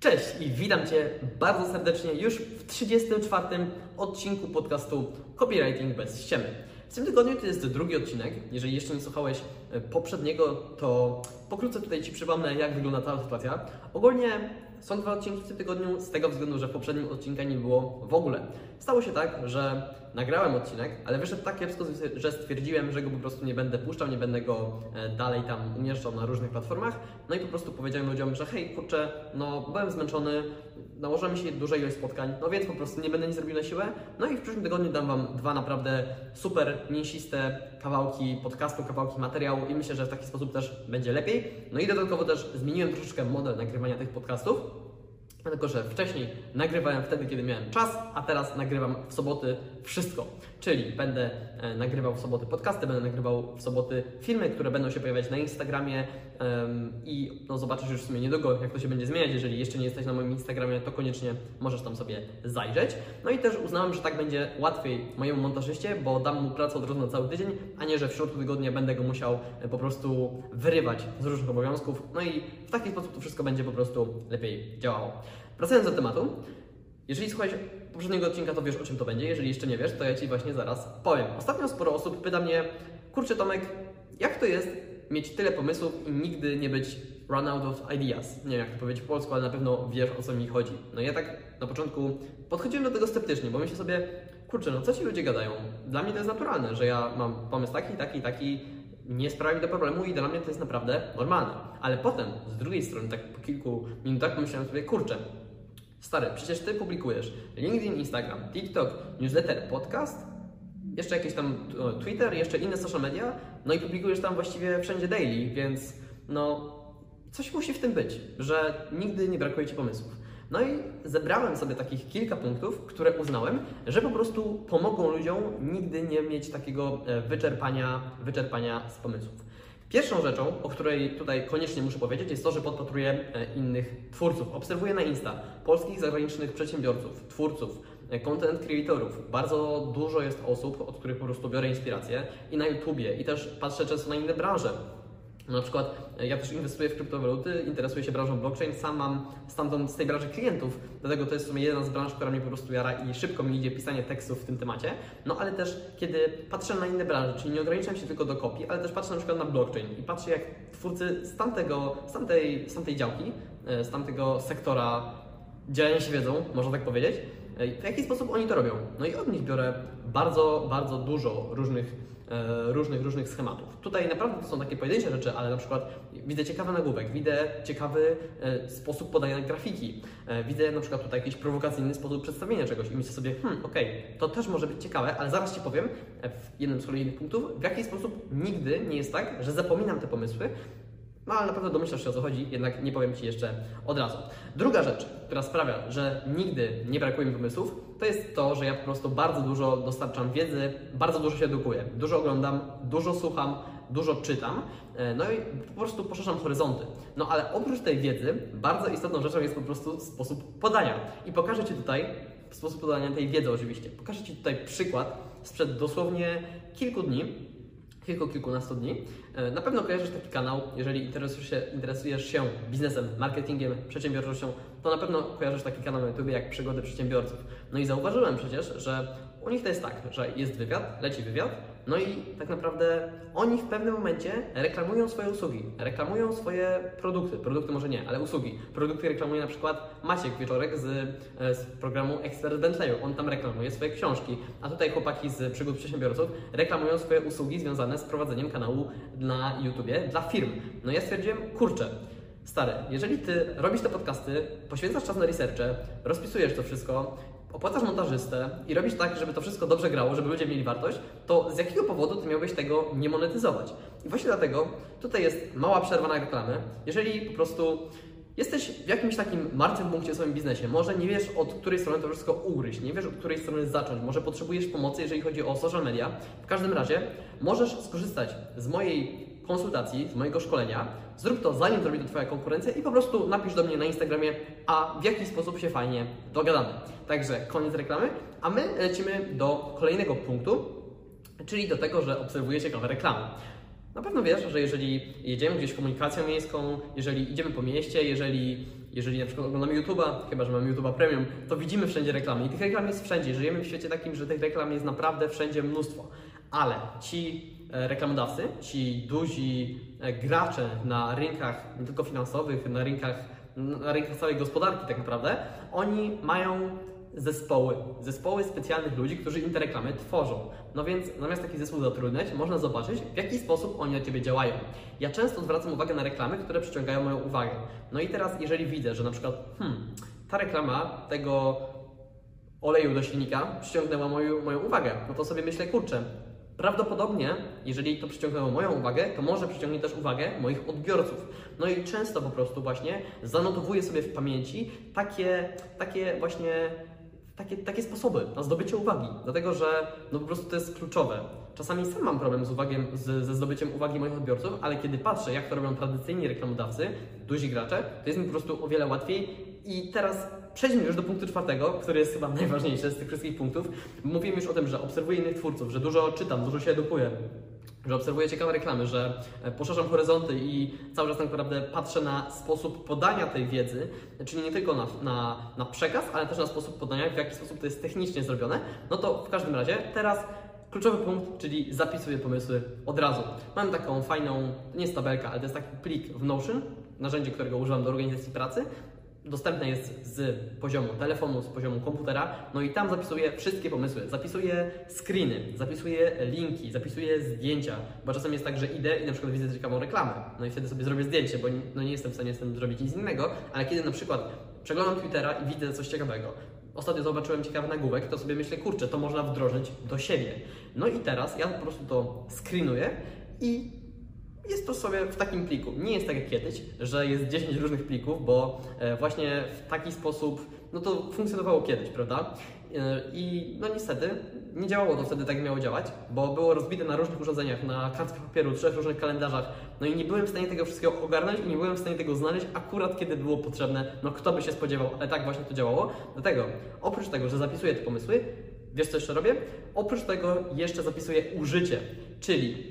Cześć i witam Cię bardzo serdecznie już w 34. odcinku podcastu Copywriting bez ściemy. W tym tygodniu to jest drugi odcinek. Jeżeli jeszcze nie słuchałeś e, poprzedniego, to pokrótce tutaj Ci przypomnę, jak wygląda ta sytuacja. Ogólnie są dwa odcinki w tym tygodniu, z tego względu, że w poprzednim odcinku nie było w ogóle. Stało się tak, że nagrałem odcinek, ale wyszedł tak kiepsko, że stwierdziłem, że go po prostu nie będę puszczał, nie będę go e, dalej tam umieszczał na różnych platformach. No i po prostu powiedziałem ludziom, że hej, kurczę, no byłem zmęczony, nałożyła mi się duża ilość spotkań, no więc po prostu nie będę nic robił na siłę. No i w przyszłym tygodniu dam Wam dwa naprawdę super mięsiste kawałki podcastu, kawałki materiału i myślę, że w taki sposób też będzie lepiej. No i dodatkowo też zmieniłem troszeczkę model nagrywania tych podcastów. Tylko, że wcześniej nagrywałem wtedy, kiedy miałem czas, a teraz nagrywam w soboty wszystko. Czyli będę e, nagrywał w soboty podcasty, będę nagrywał w soboty filmy, które będą się pojawiać na Instagramie i no, zobaczysz już w sumie niedługo, jak to się będzie zmieniać. Jeżeli jeszcze nie jesteś na moim Instagramie, to koniecznie możesz tam sobie zajrzeć. No i też uznałem, że tak będzie łatwiej mojemu montażyście, bo dam mu pracę od razu na cały tydzień, a nie, że w środku tygodnia będę go musiał e, po prostu wyrywać z różnych obowiązków. No i w taki sposób to wszystko będzie po prostu lepiej działało. Wracając do tematu, jeżeli słuchałeś poprzedniego odcinka, to wiesz o czym to będzie. Jeżeli jeszcze nie wiesz, to ja Ci właśnie zaraz powiem. Ostatnio sporo osób pyta mnie, kurczę Tomek, jak to jest mieć tyle pomysłów i nigdy nie być run out of ideas? Nie wiem jak to powiedzieć po polsku, ale na pewno wiesz o co mi chodzi. No ja tak na początku podchodziłem do tego sceptycznie, bo myślę sobie, kurczę, no co ci ludzie gadają? Dla mnie to jest naturalne, że ja mam pomysł taki, taki, taki, nie sprawia mi to problemu i dla mnie to jest naprawdę normalne. Ale potem, z drugiej strony, tak po kilku minutach pomyślałem sobie, kurczę, Stary, przecież Ty publikujesz LinkedIn, Instagram, TikTok, newsletter, podcast, jeszcze jakieś tam Twitter, jeszcze inne social media, no i publikujesz tam właściwie wszędzie daily, więc no coś musi w tym być, że nigdy nie brakuje Ci pomysłów. No i zebrałem sobie takich kilka punktów, które uznałem, że po prostu pomogą ludziom nigdy nie mieć takiego e, wyczerpania, wyczerpania z pomysłów. Pierwszą rzeczą, o której tutaj koniecznie muszę powiedzieć, jest to, że podpatruję e, innych twórców. Obserwuję na Insta polskich, zagranicznych przedsiębiorców, twórców, e, content creatorów. Bardzo dużo jest osób, od których po prostu biorę inspirację i na YouTubie, i też patrzę często na inne branże. Na przykład e, ja też inwestuję w kryptowaluty, interesuję się branżą blockchain, sam mam stamtąd z tej branży klientów, dlatego to jest w sumie jedna z branż, która mnie po prostu jara i szybko mi idzie pisanie tekstów w tym temacie. No ale też kiedy patrzę na inne branże, czyli nie ograniczam się tylko do kopii, ale też patrzę na przykład na blockchain i patrzę jak twórcy z, tamtego, z, tamtej, z tamtej działki, e, z tamtego sektora dzielenia się wiedzą, można tak powiedzieć, e, w jaki sposób oni to robią. No i od nich biorę bardzo, bardzo dużo różnych różnych, różnych schematów. Tutaj naprawdę to są takie pojedyncze rzeczy, ale na przykład widzę ciekawy nagłówek, widzę ciekawy e, sposób podania grafiki, e, widzę na przykład tutaj jakiś prowokacyjny sposób przedstawienia czegoś i myślę sobie, hmm, okej, okay, to też może być ciekawe, ale zaraz Ci powiem w jednym z kolejnych punktów, w jaki sposób nigdy nie jest tak, że zapominam te pomysły, no ale na pewno domyślasz się o co chodzi, jednak nie powiem Ci jeszcze od razu. Druga rzecz, która sprawia, że nigdy nie brakuje mi pomysłów, to jest to, że ja po prostu bardzo dużo dostarczam wiedzy, bardzo dużo się edukuję, dużo oglądam, dużo słucham, dużo czytam, e, no i po prostu poszerzam horyzonty. No ale oprócz tej wiedzy, bardzo istotną rzeczą jest po prostu sposób podania. I pokażę Ci tutaj sposób podania tej wiedzy oczywiście. Pokażę Ci tutaj przykład sprzed dosłownie kilku dni, kilku, kilkunastu dni. E, na pewno kojarzysz taki kanał, jeżeli interesujesz się, interesujesz się biznesem, marketingiem, przedsiębiorczością, to na pewno kojarzysz taki kanał na YouTube jak Przygody Przedsiębiorców. No i zauważyłem przecież, że u nich to jest tak, że jest wywiad, leci wywiad, no i tak naprawdę oni w pewnym momencie reklamują swoje usługi, reklamują swoje produkty, produkty może nie, ale usługi. Produkty reklamuje na przykład Maciek Wieczorek z, e, z programu Expert Bentleyu, on tam reklamuje swoje książki, a tutaj chłopaki z Przygód Przedsiębiorców reklamują swoje usługi związane z prowadzeniem kanału na YouTubie dla firm. No ja stwierdziłem, kurczę, Stary, jeżeli ty robisz te podcasty, poświęcasz czas na researche, rozpisujesz to wszystko, opłacasz montażystę i robisz tak, żeby to wszystko dobrze grało, żeby ludzie mieli wartość, to z jakiego powodu ty miałbyś tego nie monetyzować? I właśnie dlatego tutaj jest mała przerwa na reklamę. Jeżeli po prostu jesteś w jakimś takim martwym punkcie w swoim biznesie, może nie wiesz od której strony to wszystko ugryźć, nie wiesz od której strony zacząć, może potrzebujesz pomocy, jeżeli chodzi o social media, w każdym razie możesz skorzystać z mojej konsultacji, z mojego szkolenia. Zrób to zanim zrobi to Twoja konkurencja i po prostu napisz do mnie na Instagramie, a w jaki sposób się fajnie dogadamy. Także koniec reklamy, a my lecimy do kolejnego punktu, czyli do tego, że obserwujecie ciekawe reklamy. Na pewno wiesz, że jeżeli jedziemy gdzieś komunikacją miejską, jeżeli idziemy po mieście, jeżeli jeżeli na przykład oglądamy YouTube'a, chyba że mamy YouTube'a Premium, to widzimy wszędzie reklamy i tych reklam jest wszędzie. Żyjemy w świecie takim, że tych reklam jest naprawdę wszędzie mnóstwo. Ale ci reklamodawcy, ci duzi e, gracze na rynkach nie tylko finansowych, na rynkach, na rynkach całej gospodarki tak naprawdę, oni mają zespoły, zespoły specjalnych ludzi, którzy im te reklamy tworzą. No więc zamiast taki zespół zatrudniać, można zobaczyć, w jaki sposób oni na Ciebie działają. Ja często zwracam uwagę na reklamy, które przyciągają moją uwagę. No i teraz, jeżeli widzę, że na przykład, hmm, ta reklama tego oleju do silnika przyciągnęła moją, moją uwagę, no to sobie myślę, kurczę, Prawdopodobnie, jeżeli to przyciągnęło moją uwagę, to może przyciągnie też uwagę moich odbiorców. No i często po prostu właśnie zanotowuję sobie w pamięci takie, takie właśnie takie, takie sposoby na zdobycie uwagi, dlatego że no po prostu to jest kluczowe. Czasami sam mam problem z uwagiem, z, ze zdobyciem uwagi moich odbiorców, ale kiedy patrzę, jak to robią tradycyjni reklamodawcy, duzi gracze, to jest mi po prostu o wiele łatwiej. I teraz przejdźmy już do punktu czwartego, który jest chyba najważniejszy z tych wszystkich punktów. Mówiłem już o tym, że obserwuję innych twórców, że dużo czytam, dużo się edukuję że obserwuję ciekawe reklamy, że e, poszerzam horyzonty i cały czas tak naprawdę patrzę na sposób podania tej wiedzy, czyli nie tylko na, na, na przekaz, ale też na sposób podania, w jaki sposób to jest technicznie zrobione, no to w każdym razie teraz kluczowy punkt, czyli zapisuję pomysły od razu. Mam taką fajną, nie jest tabelka, ale to jest taki plik w Notion, narzędzie, którego używam do organizacji pracy dostępne jest z poziomu telefonu, z poziomu komputera, no i tam zapisuję wszystkie pomysły. Zapisuję screeny, zapisuję linki, zapisuję zdjęcia, bo czasem jest tak, że idę i na przykład widzę ciekawą reklamę, no i wtedy sobie zrobię zdjęcie, bo no nie jestem w stanie z tym zrobić nic innego, ale kiedy na przykład przeglądam Twittera i widzę coś ciekawego, ostatnio zobaczyłem ciekawy nagłówek, to sobie myślę, kurczę, to można wdrożyć do siebie. No i teraz ja po prostu to screenuję i jest to sobie w takim pliku. Nie jest tak jak kiedyś, że jest 10 różnych plików, bo e, właśnie w taki sposób, no to funkcjonowało kiedyś, prawda? E, I no niestety nie działało to wtedy tak, jak miało działać, bo było rozbite na różnych urządzeniach, na kartkach papieru, trzech różnych kalendarzach. No i nie byłem w stanie tego wszystkiego ogarnąć i nie byłem w stanie tego znaleźć akurat kiedy było potrzebne. No kto by się spodziewał, ale tak właśnie to działało. Dlatego, oprócz tego, że zapisuję te pomysły, wiesz co jeszcze robię? Oprócz tego jeszcze zapisuję użycie, czyli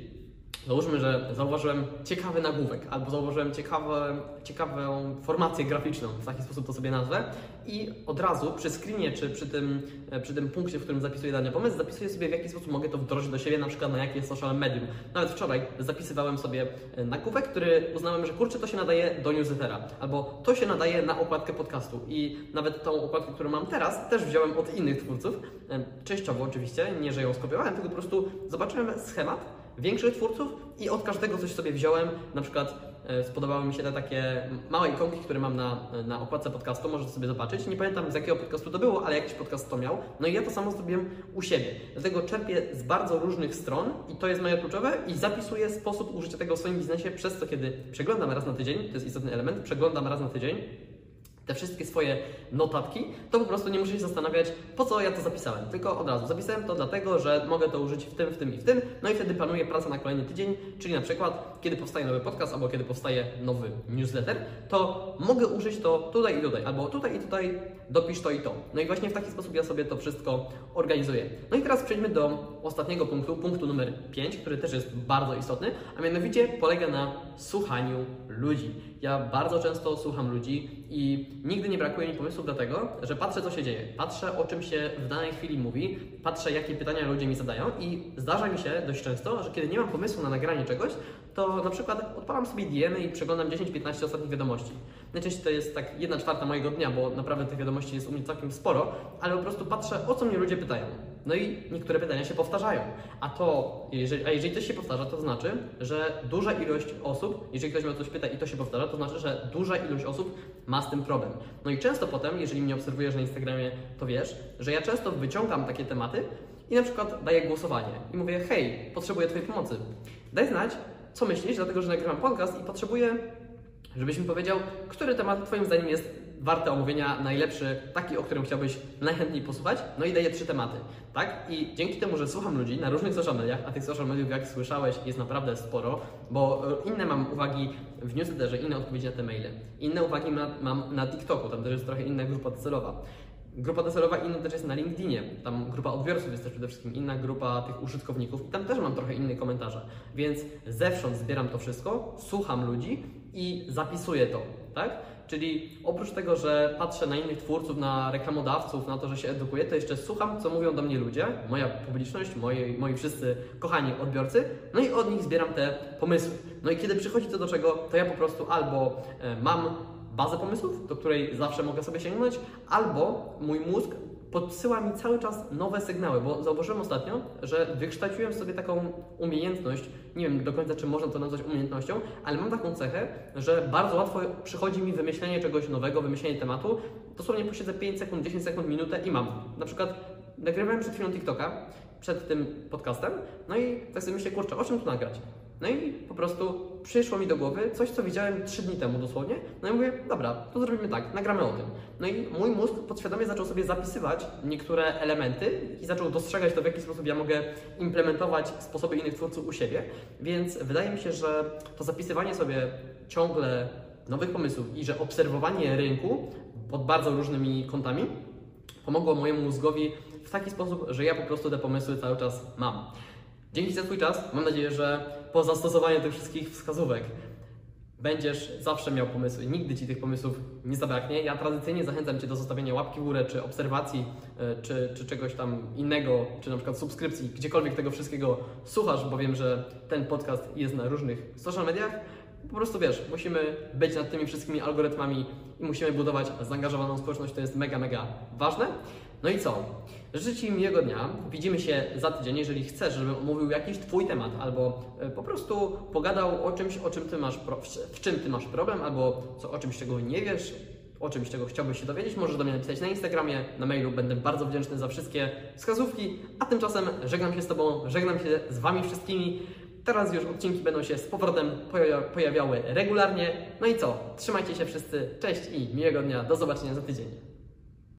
Załóżmy, że zauważyłem ciekawy nagłówek albo zauważyłem ciekawe, ciekawą formację graficzną, w taki sposób to sobie nazwę i od razu przy screenie czy przy tym, e, przy tym punkcie, w którym zapisuję dany pomysł, zapisuję sobie w jaki sposób mogę to wdrożyć do siebie, na przykład na jakie social medium. Nawet wczoraj zapisywałem sobie e, nagłówek, który uznałem, że kurczę, to się nadaje do newslettera albo to się nadaje na okładkę podcastu i nawet tą okładkę, którą mam teraz, też wziąłem od innych twórców, e, częściowo oczywiście, nie, że ją skopiowałem, tylko po prostu zobaczyłem schemat większych twórców i od każdego coś sobie wziąłem. Na przykład e, spodobały mi się te takie małe ikonki, które mam na, na okładce podcastu, możecie sobie zobaczyć. Nie pamiętam z jakiego podcastu to było, ale jakiś podcast to miał. No i ja to samo zrobiłem u siebie. Dlatego czerpię z bardzo różnych stron i to jest moje kluczowe i zapisuję sposób użycia tego w swoim biznesie, przez co kiedy przeglądam raz na tydzień, to jest istotny element, przeglądam raz na tydzień, te wszystkie swoje notatki, to po prostu nie muszę się zastanawiać, po co ja to zapisałem. Tylko od razu zapisałem to dlatego, że mogę to użyć w tym, w tym i w tym. No i wtedy planuję pracę na kolejny tydzień, czyli na przykład, kiedy powstaje nowy podcast albo kiedy powstaje nowy newsletter, to mogę użyć to tutaj i tutaj, albo tutaj i tutaj, dopisz to i to. No i właśnie w taki sposób ja sobie to wszystko organizuję. No i teraz przejdźmy do ostatniego punktu, punktu numer 5, który też jest bardzo istotny, a mianowicie polega na słuchaniu ludzi. Ja bardzo często słucham ludzi i nigdy nie brakuje mi pomysłów dlatego, że patrzę co się dzieje, patrzę o czym się w danej chwili mówi, patrzę jakie pytania ludzie mi zadają i zdarza mi się dość często, że kiedy nie mam pomysłu na nagranie czegoś, to na przykład odpalam sobie DM i przeglądam 10-15 ostatnich wiadomości. Najczęściej to jest tak 1 czwarta mojego dnia, bo naprawdę tych wiadomości jest u mnie całkiem sporo, ale po prostu patrzę o co mnie ludzie pytają. No i niektóre pytania się powtarzają. A to, jeżeli, a jeżeli coś się powtarza, to znaczy, że duża ilość osób, jeżeli ktoś mnie o coś pyta i to się powtarza, to znaczy, że duża ilość osób ma z tym problem. No i często potem, jeżeli mnie obserwujesz na Instagramie, to wiesz, że ja często wyciągam takie tematy i na przykład daję głosowanie i mówię, hej, potrzebuję Twojej pomocy. Daj znać, co myślisz, dlatego że nagrywam podcast i potrzebuję, żebyś mi powiedział, który temat Twoim zdaniem jest warte omówienia, najlepszy, taki, o którym chciałbyś najchętniej posłuchać, no i daję trzy tematy, tak? I dzięki temu, że słucham ludzi na różnych social mediach, a tych social mediów, jak słyszałeś, jest naprawdę sporo, bo e, inne mam uwagi w newsletterze, inne odpowiedzi na te maile, inne uwagi mam na TikToku, tam też jest trochę inna grupa docelowa. Grupa docelowa inna też jest na LinkedInie. Tam grupa odbiorców jest też przede wszystkim inna grupa tych użytkowników i tam też mam trochę inne komentarze. Więc zewsząd zbieram to wszystko, słucham ludzi i zapisuję to, tak? Czyli oprócz tego, że patrzę na innych twórców, na reklamodawców, na to, że się edukuję, to jeszcze słucham, co mówią do mnie ludzie, moja publiczność, moi, moi wszyscy kochani odbiorcy, no i od nich zbieram te pomysły. No i kiedy przychodzi to do czego, to ja po prostu albo e, mam bazę pomysłów, do której zawsze mogę sobie sięgnąć, albo mój mózg podsyła mi cały czas nowe sygnały, bo zauważyłem ostatnio, że wykształciłem sobie taką umiejętność, nie wiem do końca, czy można to nazwać umiejętnością, ale mam taką cechę, że bardzo łatwo przychodzi mi wymyślenie czegoś nowego, wymyślenie tematu. Dosłownie posiedzę 5 sekund, 10 sekund, minutę i mam. Na przykład nagrywałem przed chwilą TikToka, przed tym podcastem, no i tak sobie myślę, kurczę, o czym tu nagrać? No i po prostu przyszło mi do głowy coś, co widziałem 3 dni temu dosłownie. No i mówię, dobra, to zrobimy tak, nagramy o tym. No i mój mózg podświadomie zaczął sobie zapisywać niektóre elementy i zaczął dostrzegać to, w jaki sposób ja mogę implementować sposoby innych twórców u siebie. Więc wydaje mi się, że to zapisywanie sobie ciągle nowych pomysłów i że obserwowanie rynku pod bardzo różnymi kątami pomogło mojemu mózgowi w taki sposób, że ja po prostu te pomysły cały czas mam. Dzięki za Twój czas. Mam nadzieję, że po zastosowaniu tych wszystkich wskazówek będziesz zawsze miał pomysły. Nigdy Ci tych pomysłów nie zabraknie. Ja tradycyjnie zachęcam Cię do zostawienia łapki w górę, czy obserwacji, e, czy, czy czegoś tam innego, czy na przykład subskrypcji, gdziekolwiek tego wszystkiego słuchasz, bo wiem, że ten podcast jest na różnych social mediach. Po prostu wiesz, musimy być nad tymi wszystkimi algorytmami i musimy budować zaangażowaną społeczność, to jest mega, mega ważne. No i co? Życzę Ci miłego dnia. Widzimy się za tydzień. Jeżeli chcesz, żebym omówił jakiś Twój temat albo e, po prostu pogadał o czymś, o czym ty masz w czym Ty masz problem, albo co, o czymś, czego nie wiesz, o czymś, czego chciałbyś się dowiedzieć, możesz do mnie napisać na Instagramie, na mailu. Będę bardzo wdzięczny za wszystkie wskazówki. A tymczasem żegnam się z Tobą, żegnam się z Wami wszystkimi. Teraz już odcinki będą się z powrotem pojawiały regularnie. No i co? Trzymajcie się wszyscy. Cześć i miłego dnia. Do zobaczenia za tydzień.